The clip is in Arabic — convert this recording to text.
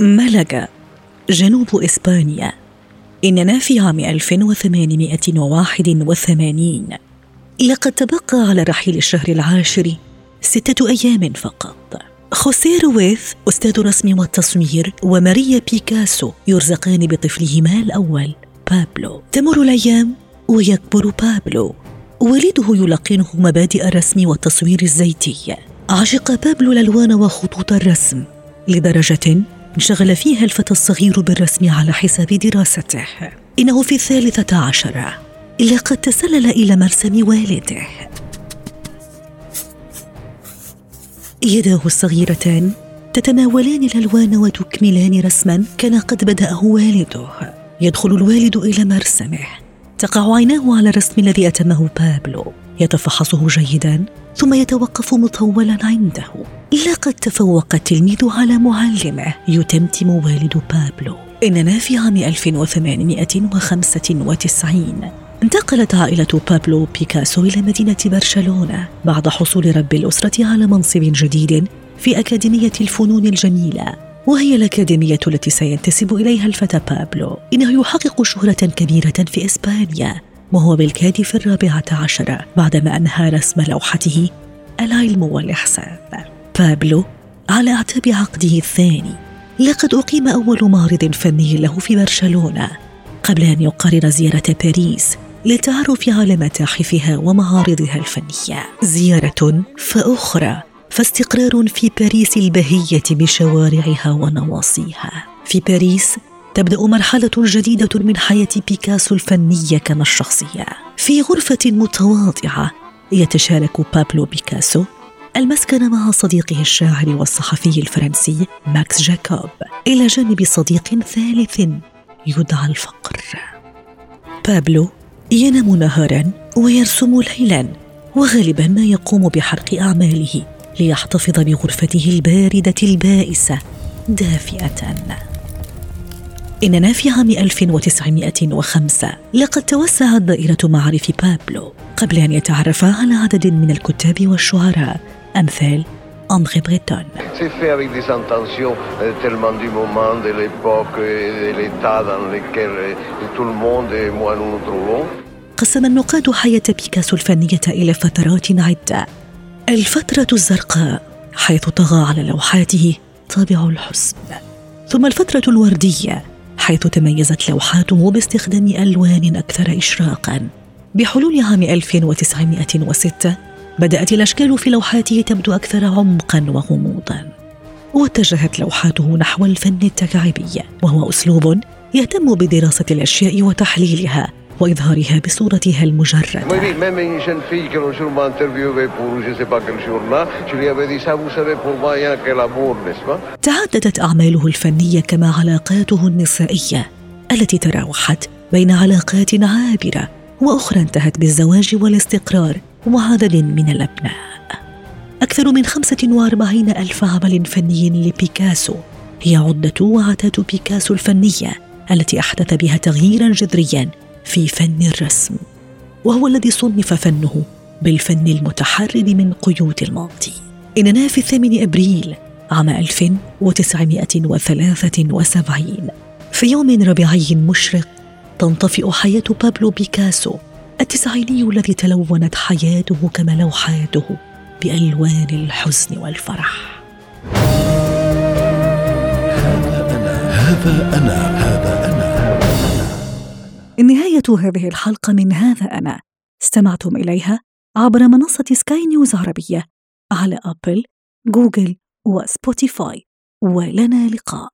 ملقا جنوب إسبانيا. إننا في عام 1881 لقد تبقى على رحيل الشهر العاشر ستة أيام فقط. خوسيه رويث أستاذ الرسم والتصوير وماريا بيكاسو يرزقان بطفلهما الأول بابلو. تمر الأيام ويكبر بابلو. والده يلقنه مبادئ الرسم والتصوير الزيتي. عشق بابلو الألوان وخطوط الرسم لدرجة انشغل فيها الفتى الصغير بالرسم على حساب دراسته. إنه في الثالثة عشرة. لقد تسلل إلى مرسم والده. يداه الصغيرتان تتناولان الألوان وتكملان رسما كان قد بدأه والده. يدخل الوالد إلى مرسمه. تقع عيناه على الرسم الذي أتمه بابلو. يتفحصه جيدا ثم يتوقف مطولا عنده. لقد تفوق التلميذ على معلمه يتمتم والد بابلو. إننا في عام 1895 انتقلت عائلة بابلو بيكاسو إلى مدينة برشلونة بعد حصول رب الأسرة على منصب جديد في أكاديمية الفنون الجميلة. وهي الأكاديمية التي سينتسب إليها الفتى بابلو. إنه يحقق شهرة كبيرة في إسبانيا وهو بالكاد في الرابعة عشرة بعدما أنهى رسم لوحته العلم والإحسان. بابلو على أعتاب عقده الثاني. لقد أقيم أول معرض فني له في برشلونة. قبل أن يقرر زيارة باريس للتعرف على متاحفها ومعارضها الفنية. زيارة فأخرى فاستقرار في باريس البهية بشوارعها ونواصيها. في باريس تبدأ مرحلة جديدة من حياة بيكاسو الفنية كما الشخصية. في غرفة متواضعة يتشارك بابلو بيكاسو المسكن مع صديقه الشاعر والصحفي الفرنسي ماكس جاكوب. إلى جانب صديق ثالث يدعى الفقر. بابلو ينام نهارا ويرسم ليلا وغالبا ما يقوم بحرق أعماله. ليحتفظ بغرفته الباردة البائسة دافئة. إننا في عام 1905 لقد توسعت دائرة معارف بابلو قبل أن يتعرف على عدد من الكتاب والشعراء. أمثال أندري بريتون. Euh, euh, trouvons. قسم النقاد حياة بيكاسو الفنية إلى فترات عدة. الفترة الزرقاء حيث طغى على لوحاته طابع الحزن. ثم الفترة الوردية حيث تميزت لوحاته باستخدام ألوان أكثر إشراقا. بحلول عام 1906 بدأت الأشكال في لوحاته تبدو أكثر عمقا وغموضا. واتجهت لوحاته نحو الفن التكعيبي وهو أسلوب يهتم بدراسة الأشياء وتحليلها. وإظهارها بصورتها المجردة. تعددت أعماله الفنية كما علاقاته النسائية التي تراوحت بين علاقات عابرة وأخرى انتهت بالزواج والاستقرار وعدد من الأبناء. أكثر من 45 ألف عمل فني لبيكاسو هي عدة وعتات بيكاسو الفنية التي أحدث بها تغييرا جذريا في فن الرسم وهو الذي صنف فنه بالفن المتحرر من قيود الماضي. إننا في الثامن أبريل عام 1973 في يوم ربيعي مشرق تنطفئ حياة بابلو بيكاسو التسعيني الذي تلونت حياته كما لوحاته بألوان الحزن والفرح. هذا أنا هذا أنا نهاية هذه الحلقة من هذا أنا. استمعتم إليها عبر منصة سكاي نيوز عربية على أبل، جوجل وسبوتيفاي. ولنا لقاء.